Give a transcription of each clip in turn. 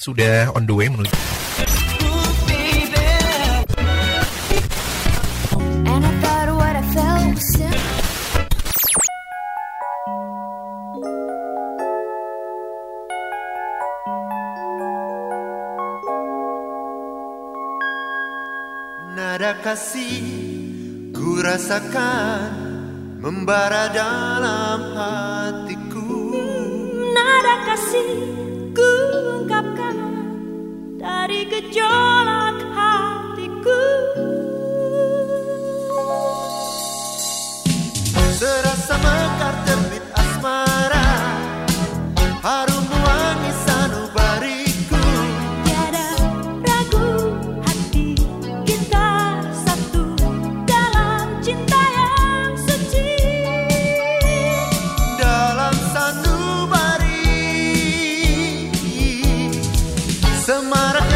Sudah on the way menuju And I thought what I felt was simple. Nada kasih ku rasakan membara dalam hatiku. Nada kasih Samara.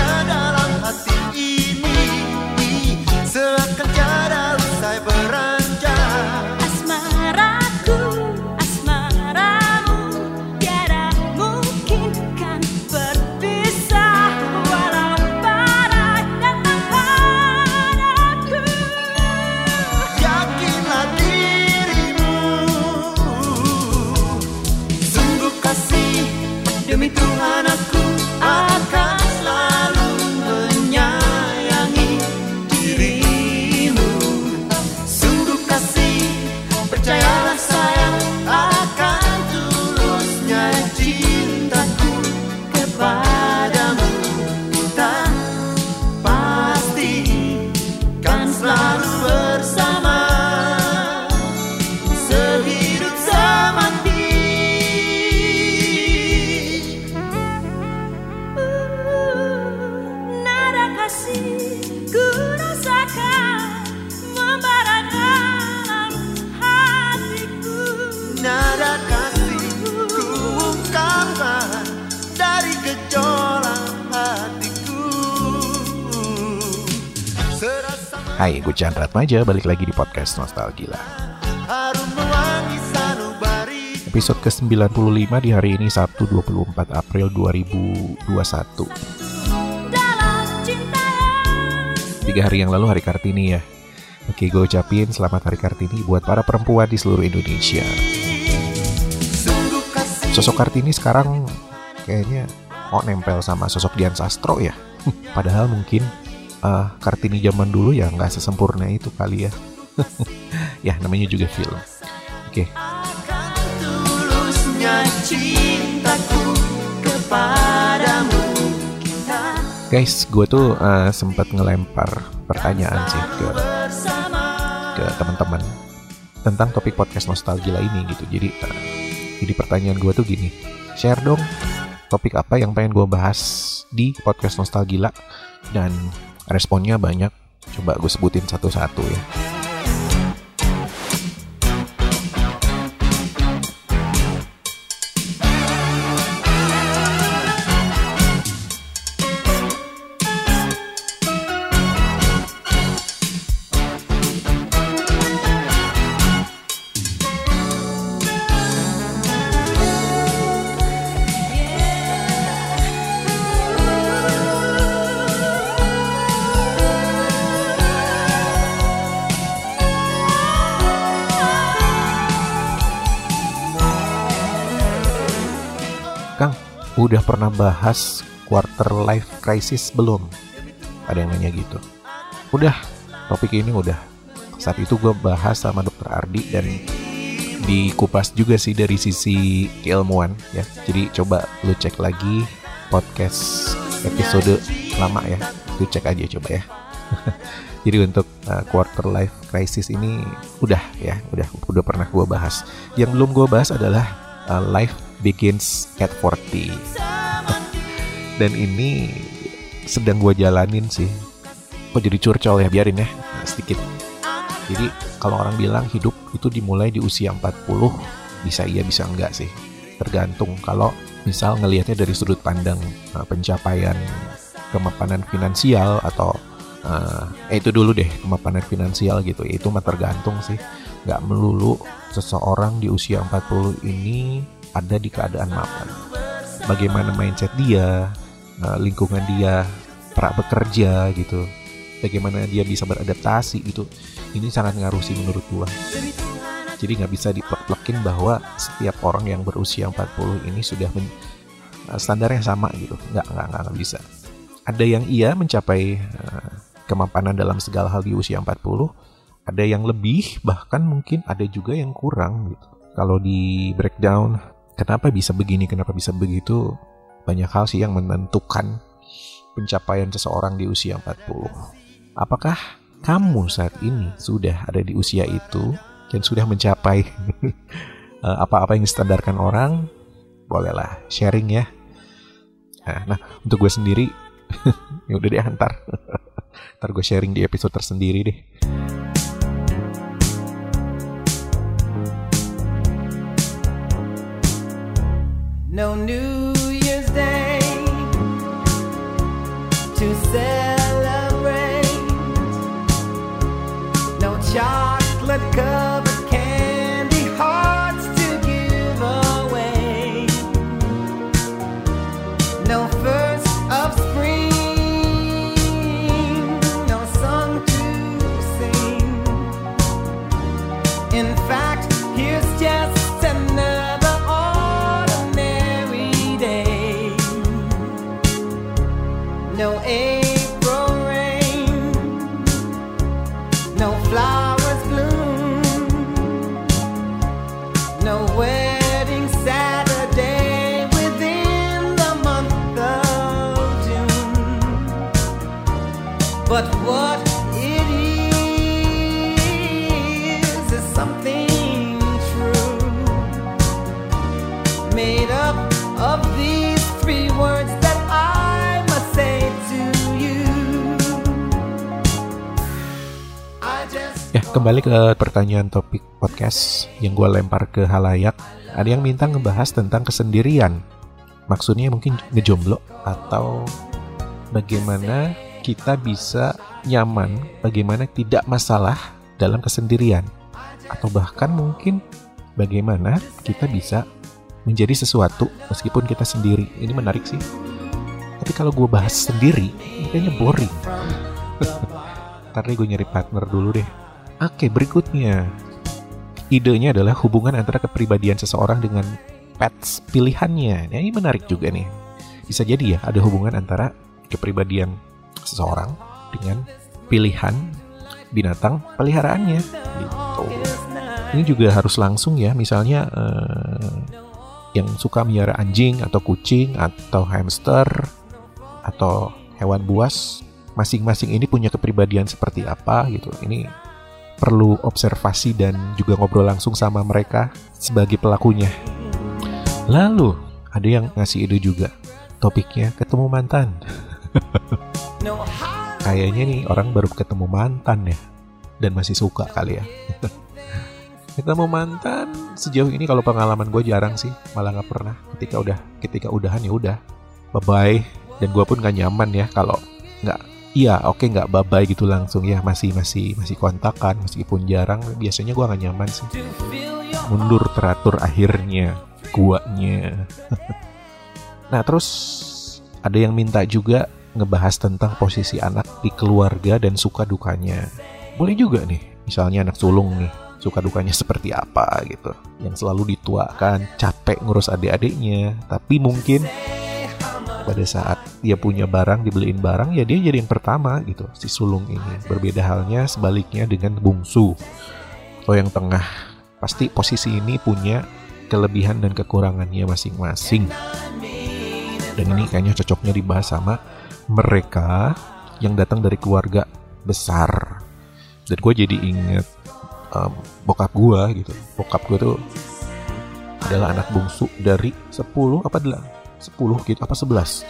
Hai, gue Chandra Atmaja, balik lagi di podcast Nostalgila sanubari. Episode ke-95 di hari ini Sabtu 24 April 2021 Dalam cinta yang Tiga hari yang lalu hari Kartini ya. Oke, gue ucapin selamat hari Kartini buat para perempuan di seluruh Indonesia. Sosok Kartini sekarang kayaknya kok nempel sama sosok Dian Sastro ya? Padahal mungkin eh, Kartini zaman dulu ya nggak sesempurna itu kali ya. Ya namanya juga film. Oke. Kita guys, gue tuh eh, sempat ngelempar pertanyaan sih ke ke teman-teman tentang topik podcast nostalgia ini gitu. Jadi eh, jadi pertanyaan gue tuh gini, share dong topik apa yang pengen gue bahas di podcast nostalgia dan responnya banyak. Coba gue sebutin satu-satu ya. Udah pernah bahas quarter life crisis belum? Ada yang nanya gitu. Udah, topik ini udah. Saat itu gue bahas sama dokter Ardi dan dikupas juga sih dari sisi keilmuan ya. Jadi coba lu cek lagi podcast episode lama ya. Lu cek aja coba ya. Jadi untuk uh, quarter life crisis ini udah ya, udah udah pernah gue bahas. Yang belum gue bahas adalah uh, life begins at 40. Dan ini sedang gue jalanin sih. Kok jadi curcol ya, biarin ya sedikit. Jadi kalau orang bilang hidup itu dimulai di usia 40, bisa iya bisa enggak sih. Tergantung kalau misal ngelihatnya dari sudut pandang uh, pencapaian kemapanan finansial atau Eh, itu dulu deh kemapanan finansial gitu. Itu mah tergantung sih. Nggak melulu seseorang di usia 40 ini ada di keadaan mapan. Bagaimana mindset dia, eh, lingkungan dia, pra bekerja gitu. Bagaimana dia bisa beradaptasi gitu. Ini sangat ngaruh sih menurut gua. Jadi nggak bisa diplek-plekin bahwa setiap orang yang berusia 40 ini sudah men- eh, standarnya sama gitu. Nggak, nggak, nggak, bisa. Ada yang iya mencapai eh, kemapanan dalam segala hal di usia 40, ada yang lebih, bahkan mungkin ada juga yang kurang gitu. Kalau di breakdown, kenapa bisa begini, kenapa bisa begitu, banyak hal sih yang menentukan pencapaian seseorang di usia 40. Apakah kamu saat ini sudah ada di usia itu dan sudah mencapai eh, apa-apa yang distandarkan orang? Bolehlah sharing ya. Nah, nah untuk gue sendiri, ya udah deh antar. Ntar gue sharing di episode tersendiri deh. No news. No April kembali ke pertanyaan topik podcast yang gue lempar ke halayak. Ada yang minta ngebahas tentang kesendirian. Maksudnya mungkin ngejomblo atau bagaimana kita bisa nyaman, bagaimana tidak masalah dalam kesendirian. Atau bahkan mungkin bagaimana kita bisa menjadi sesuatu meskipun kita sendiri. Ini menarik sih. Tapi kalau gue bahas sendiri, kayaknya boring. Ntar gue nyari partner dulu deh. Oke, berikutnya. Idenya adalah hubungan antara kepribadian seseorang dengan pets pilihannya. Nah, ini menarik juga nih. Bisa jadi ya, ada hubungan antara kepribadian seseorang dengan pilihan binatang peliharaannya. Gitu. Ini juga harus langsung ya, misalnya eh, yang suka miara anjing atau kucing atau hamster atau hewan buas masing-masing ini punya kepribadian seperti apa gitu. Ini perlu observasi dan juga ngobrol langsung sama mereka sebagai pelakunya. Lalu ada yang ngasih ide juga. Topiknya ketemu mantan. Kayaknya nih orang baru ketemu mantan ya dan masih suka kali ya. ketemu mantan sejauh ini kalau pengalaman gue jarang sih, malah nggak pernah. Ketika udah ketika udahan ya udah, bye bye. Dan gue pun gak nyaman ya kalau nggak iya oke nggak bye bye gitu langsung. Ya masih masih masih kontakan meskipun jarang biasanya gue gak nyaman sih. Mundur teratur akhirnya guanya. Nah terus ada yang minta juga ngebahas tentang posisi anak di keluarga dan suka dukanya. Boleh juga nih misalnya anak sulung nih suka dukanya seperti apa gitu. Yang selalu dituakan capek ngurus adik-adiknya tapi mungkin pada saat dia punya barang dibeliin barang ya dia jadi yang pertama gitu. Si sulung ini. Berbeda halnya sebaliknya dengan bungsu. Atau yang tengah. Pasti posisi ini punya kelebihan dan kekurangannya masing-masing. Dan ini kayaknya cocoknya dibahas sama mereka yang datang dari keluarga besar. Dan gue jadi inget em, bokap gue gitu. Bokap gue tuh adalah anak bungsu dari 10 apa 10 gitu apa 11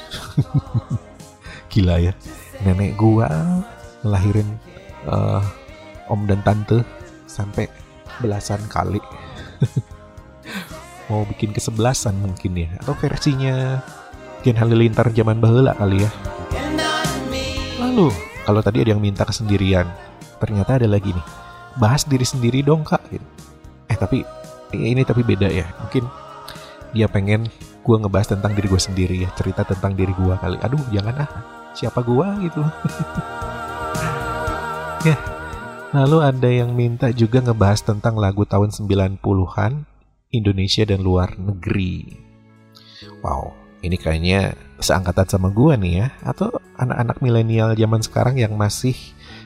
gila ya nenek gua ngelahirin eh, om dan tante sampai belasan kali mau bikin kesebelasan mungkin ya atau versinya Gen Halilintar zaman bahula kali ya lalu kalau tadi ada yang minta kesendirian, ternyata ada lagi nih. Bahas diri sendiri dong kak. Gitu. Eh tapi ini tapi beda ya. Mungkin dia pengen gue ngebahas tentang diri gue sendiri ya, cerita tentang diri gue kali. Aduh jangan ah, siapa gue gitu. ya. Lalu ada yang minta juga ngebahas tentang lagu tahun 90-an Indonesia dan luar negeri. Wow, ini kayaknya seangkatan sama gua nih ya atau anak-anak milenial zaman sekarang yang masih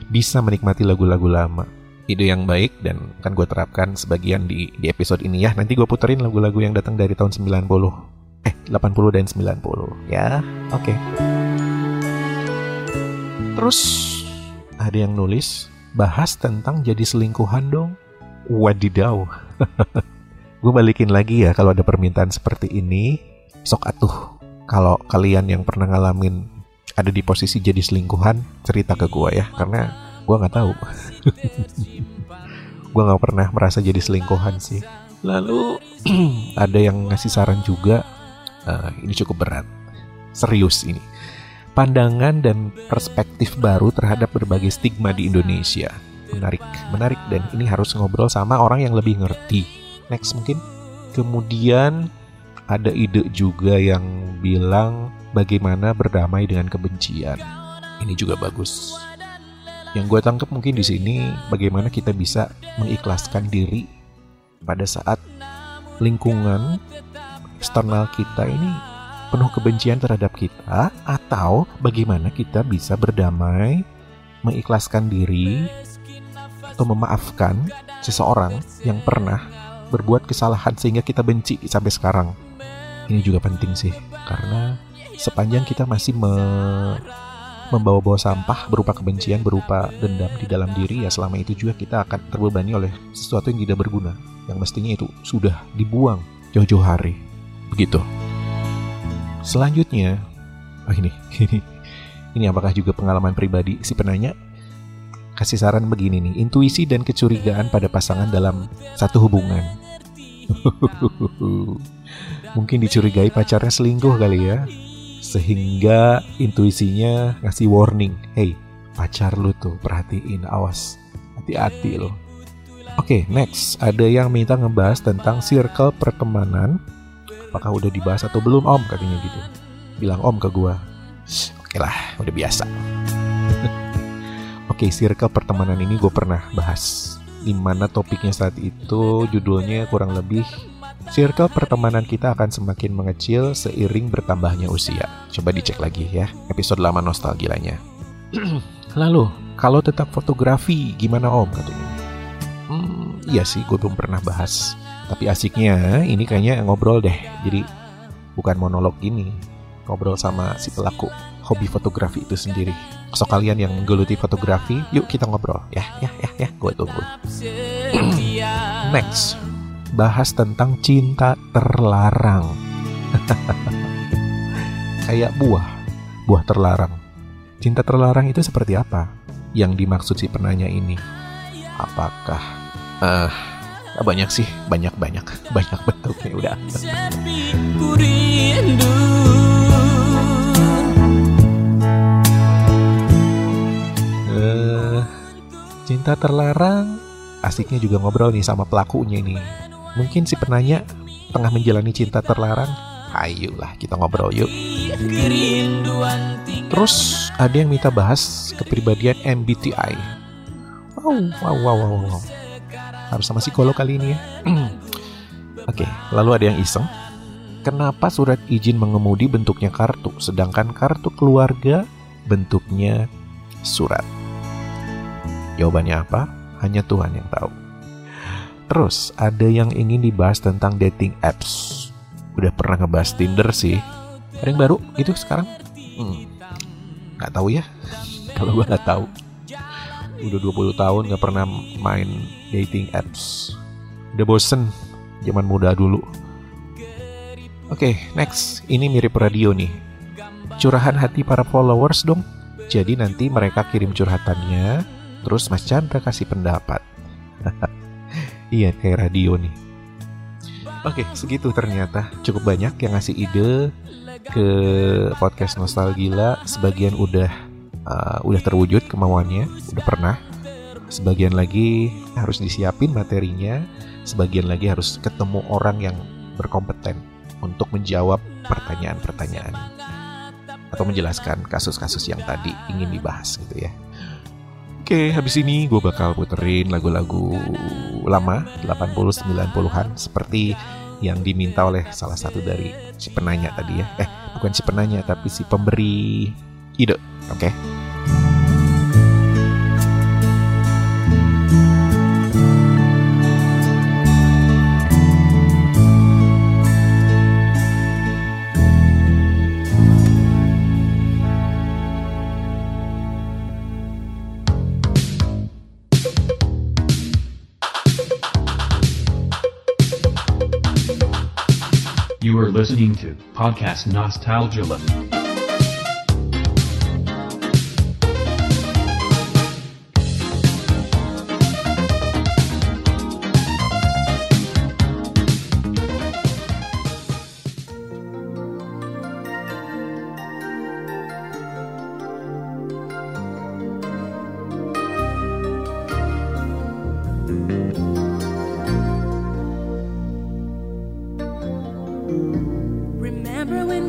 bisa menikmati lagu-lagu lama ide yang baik dan akan gue terapkan sebagian di, di episode ini ya nanti gue puterin lagu-lagu yang datang dari tahun 90 eh 80 dan 90 ya. Oke. Okay. terus ada yang nulis bahas tentang jadi selingkuhan dong. Wadidaw. Gue balikin lagi ya kalau ada permintaan seperti ini. Sok atuh. Kalau kalian yang pernah ngalamin ada di posisi jadi selingkuhan cerita ke gue ya. Karena gue nggak tahu. Gue nggak pernah merasa jadi selingkuhan sih. Lalu ada yang ngasih saran juga uh, ini cukup berat. Serius ini. Pandangan dan perspektif baru terhadap berbagai stigma di Indonesia. Menarik menarik. Dan ini harus ngobrol sama orang yang lebih ngerti. Next mungkin. Kemudian ada ide juga yang bilang bagaimana berdamai dengan kebencian. Ini juga bagus. Yang gue tangkap mungkin di sini bagaimana kita bisa mengikhlaskan diri pada saat lingkungan eksternal kita ini penuh kebencian terhadap kita atau bagaimana kita bisa berdamai mengikhlaskan diri atau memaafkan seseorang yang pernah berbuat kesalahan sehingga kita benci sampai sekarang ini juga penting sih karena sepanjang kita masih me membawa-bawa sampah berupa kebencian, berupa dendam di dalam diri ya selama itu juga kita akan terbebani oleh sesuatu yang tidak berguna yang mestinya itu sudah dibuang jauh-jauh hari. Begitu. Selanjutnya, oh ini, ini, ini apakah juga pengalaman pribadi si penanya? Kasih saran begini nih, intuisi dan kecurigaan pada pasangan dalam satu hubungan. Mungkin dicurigai pacarnya selingkuh kali ya. Sehingga intuisinya ngasih warning. Hey, pacar lu tuh perhatiin, awas. Hati-hati loh. Oke, okay, next. Ada yang minta ngebahas tentang circle pertemanan. Apakah udah dibahas atau belum om katanya gitu. Bilang om ke gua. Oke lah, udah biasa. Oke, okay, circle pertemanan ini gue pernah bahas. Di mana topiknya saat itu judulnya kurang lebih Circle pertemanan kita akan semakin mengecil seiring bertambahnya usia. Coba dicek lagi ya, episode lama nostalgianya. Lalu, kalau tetap fotografi, gimana om katanya? Hmm, iya sih, gue belum pernah bahas. Tapi asiknya, ini kayaknya ngobrol deh. Jadi, bukan monolog gini. Ngobrol sama si pelaku hobi fotografi itu sendiri. So kalian yang menggeluti fotografi, yuk kita ngobrol. Ya, ya, ya, ya, gue tunggu. Next, bahas tentang cinta terlarang. Kayak buah, buah terlarang. Cinta terlarang itu seperti apa? Yang dimaksud si penanya ini? Apakah uh, banyak sih, banyak banyak, banyak bentuknya udah. Uh, cinta terlarang asiknya juga ngobrol nih sama pelakunya ini Mungkin si penanya tengah menjalani cinta terlarang. Ayolah kita ngobrol yuk. Terus ada yang minta bahas kepribadian MBTI. Wow, wow, wow, wow, wow. Harus sama psikolog kali ini ya. Oke, lalu ada yang iseng. Kenapa surat izin mengemudi bentuknya kartu, sedangkan kartu keluarga bentuknya surat? Jawabannya apa? Hanya Tuhan yang tahu. Terus ada yang ingin dibahas tentang dating apps. Udah pernah ngebahas Tinder sih. Ada yang baru itu sekarang? Hmm, gak tahu ya. Kalau gue gak tahu. Udah 20 tahun gak pernah main dating apps. Udah bosen zaman muda dulu. Oke, okay, next. Ini mirip radio nih. Curahan hati para followers dong. Jadi nanti mereka kirim curhatannya, terus Mas Chandra kasih pendapat. iya, kayak radio nih. Oke, okay, segitu ternyata. Cukup banyak yang ngasih ide ke podcast Nostalgia. Sebagian udah uh, udah terwujud kemauannya, udah pernah sebagian lagi harus disiapin materinya, sebagian lagi harus ketemu orang yang berkompeten untuk menjawab pertanyaan-pertanyaan atau menjelaskan kasus-kasus yang tadi ingin dibahas gitu ya. Oke, habis ini gue bakal puterin lagu-lagu lama 80-90-an seperti yang diminta oleh salah satu dari si penanya tadi ya. Eh, bukan si penanya tapi si pemberi ide. Oke. Okay? listening to Podcast Nostalgia. thank you ruined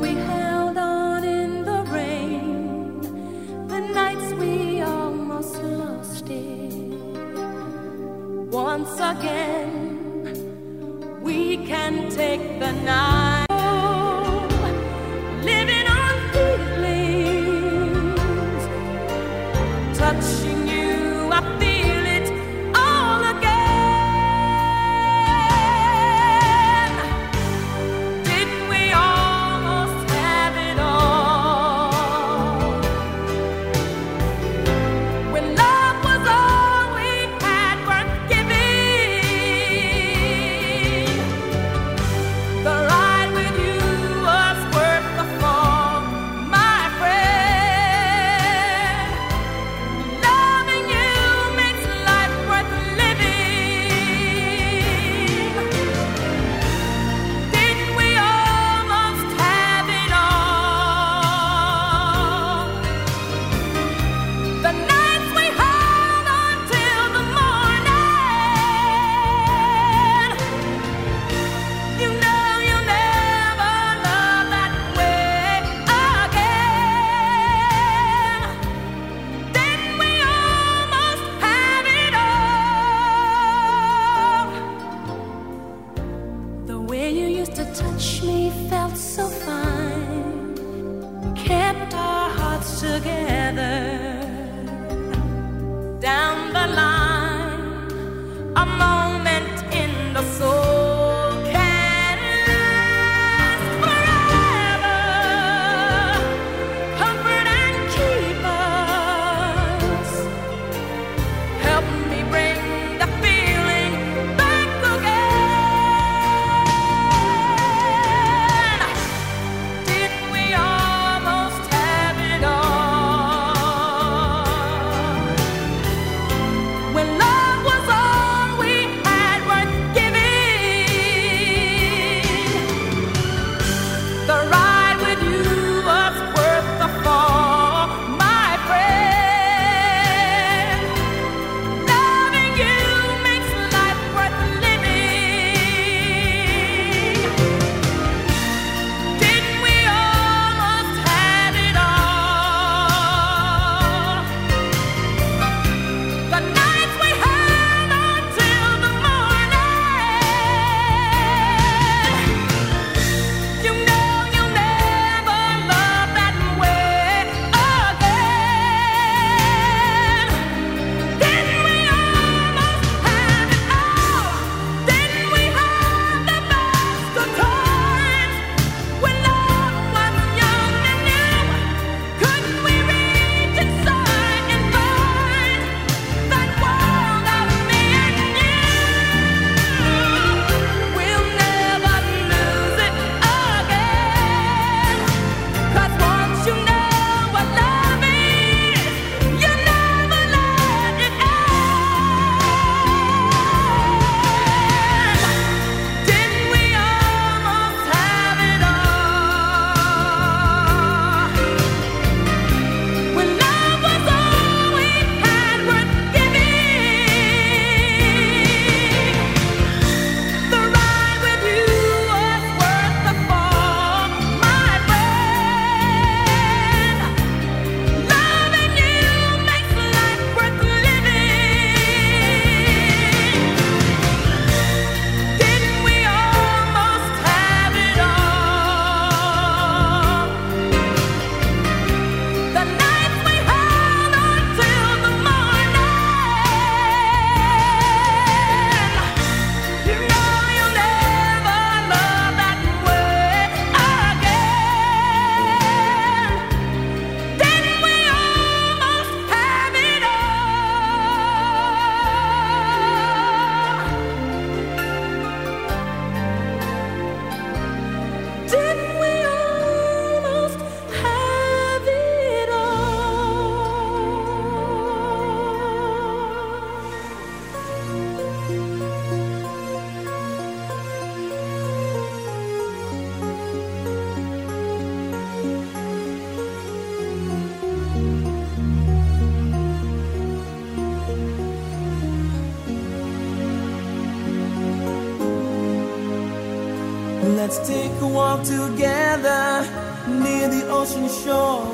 walk together near the ocean shore,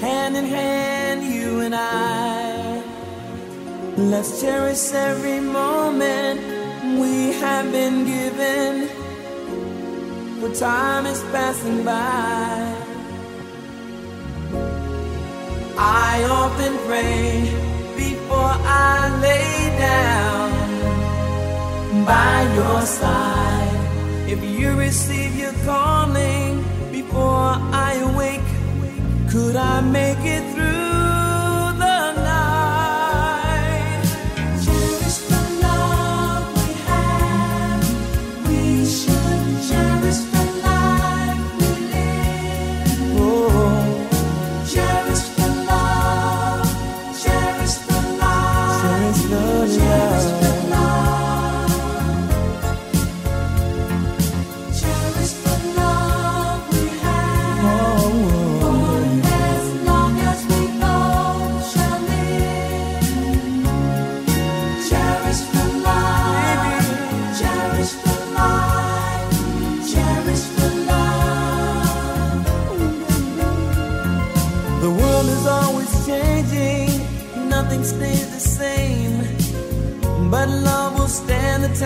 hand in hand, you and I. Let's cherish every moment we have been given, for time is passing by. I often pray before I lay down by your side. If you receive your calling before I awake, could I make it through?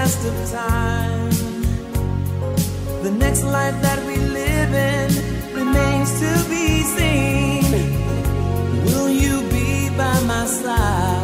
test of time. The next life that we live in remains to be seen. Will you be by my side?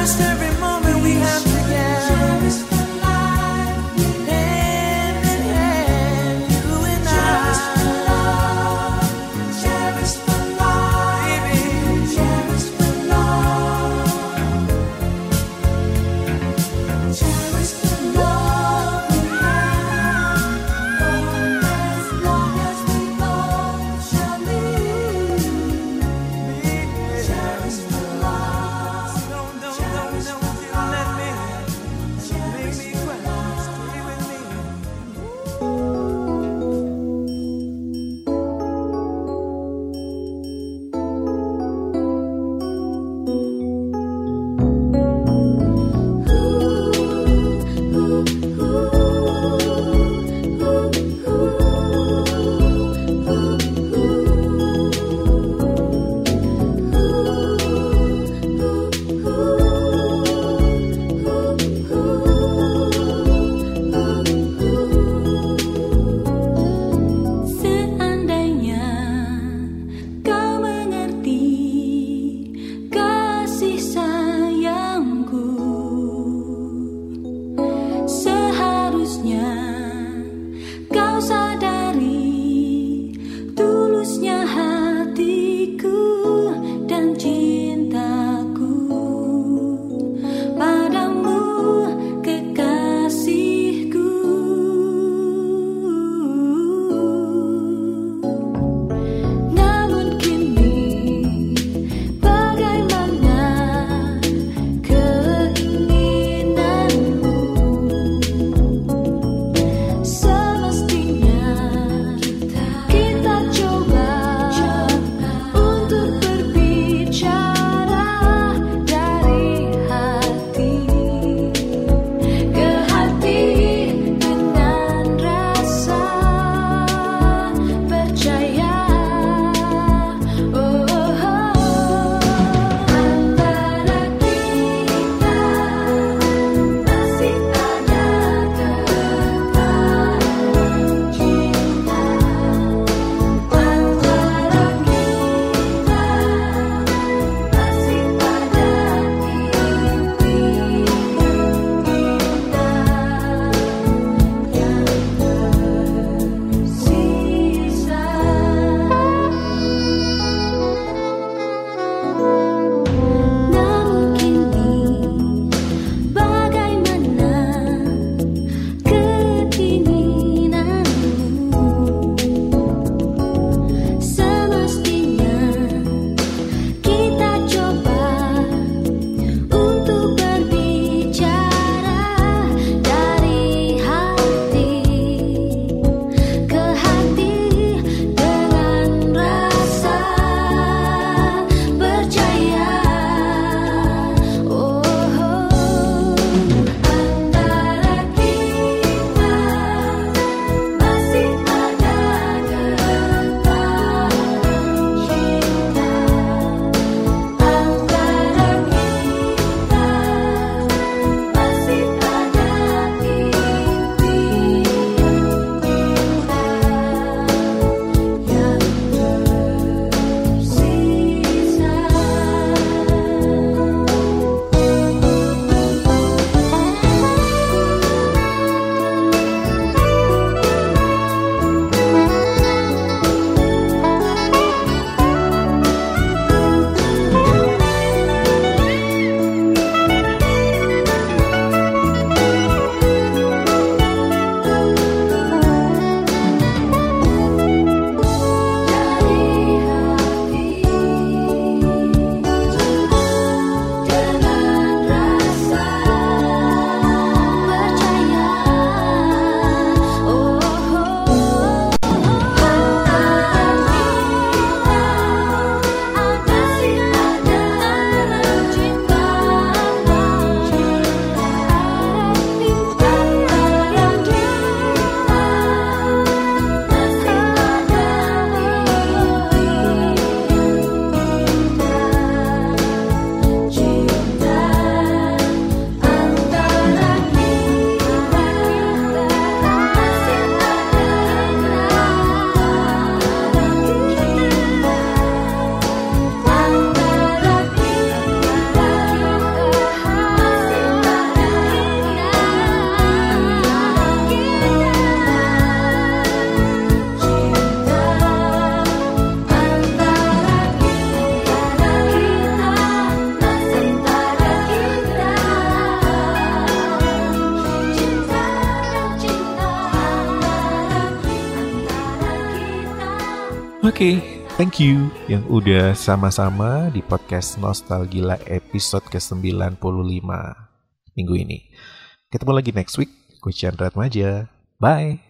forest every Oke, thank you yang udah sama-sama di podcast Nostalgila episode ke-95 minggu ini. Ketemu lagi next week. Gue Chandra Maja. Bye.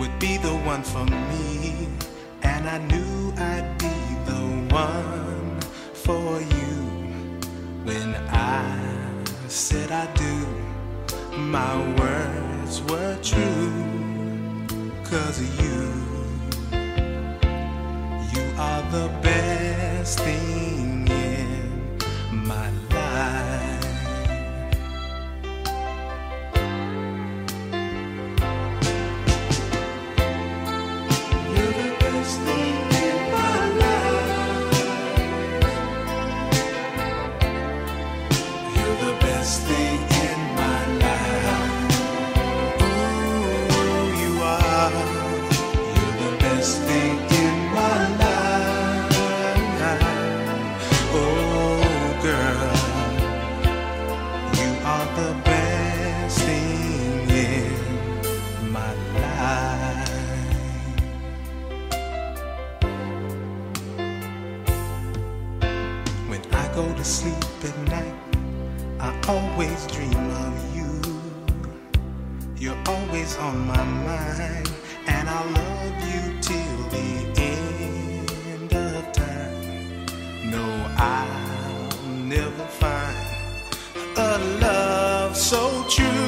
Would be the one for me, and I knew I'd be the one for you. When I said I do, my words were true. Cause you, you are the best thing go to sleep at night, I always dream of you. You're always on my mind, and I love you till the end of time. No, I'll never find a love so true.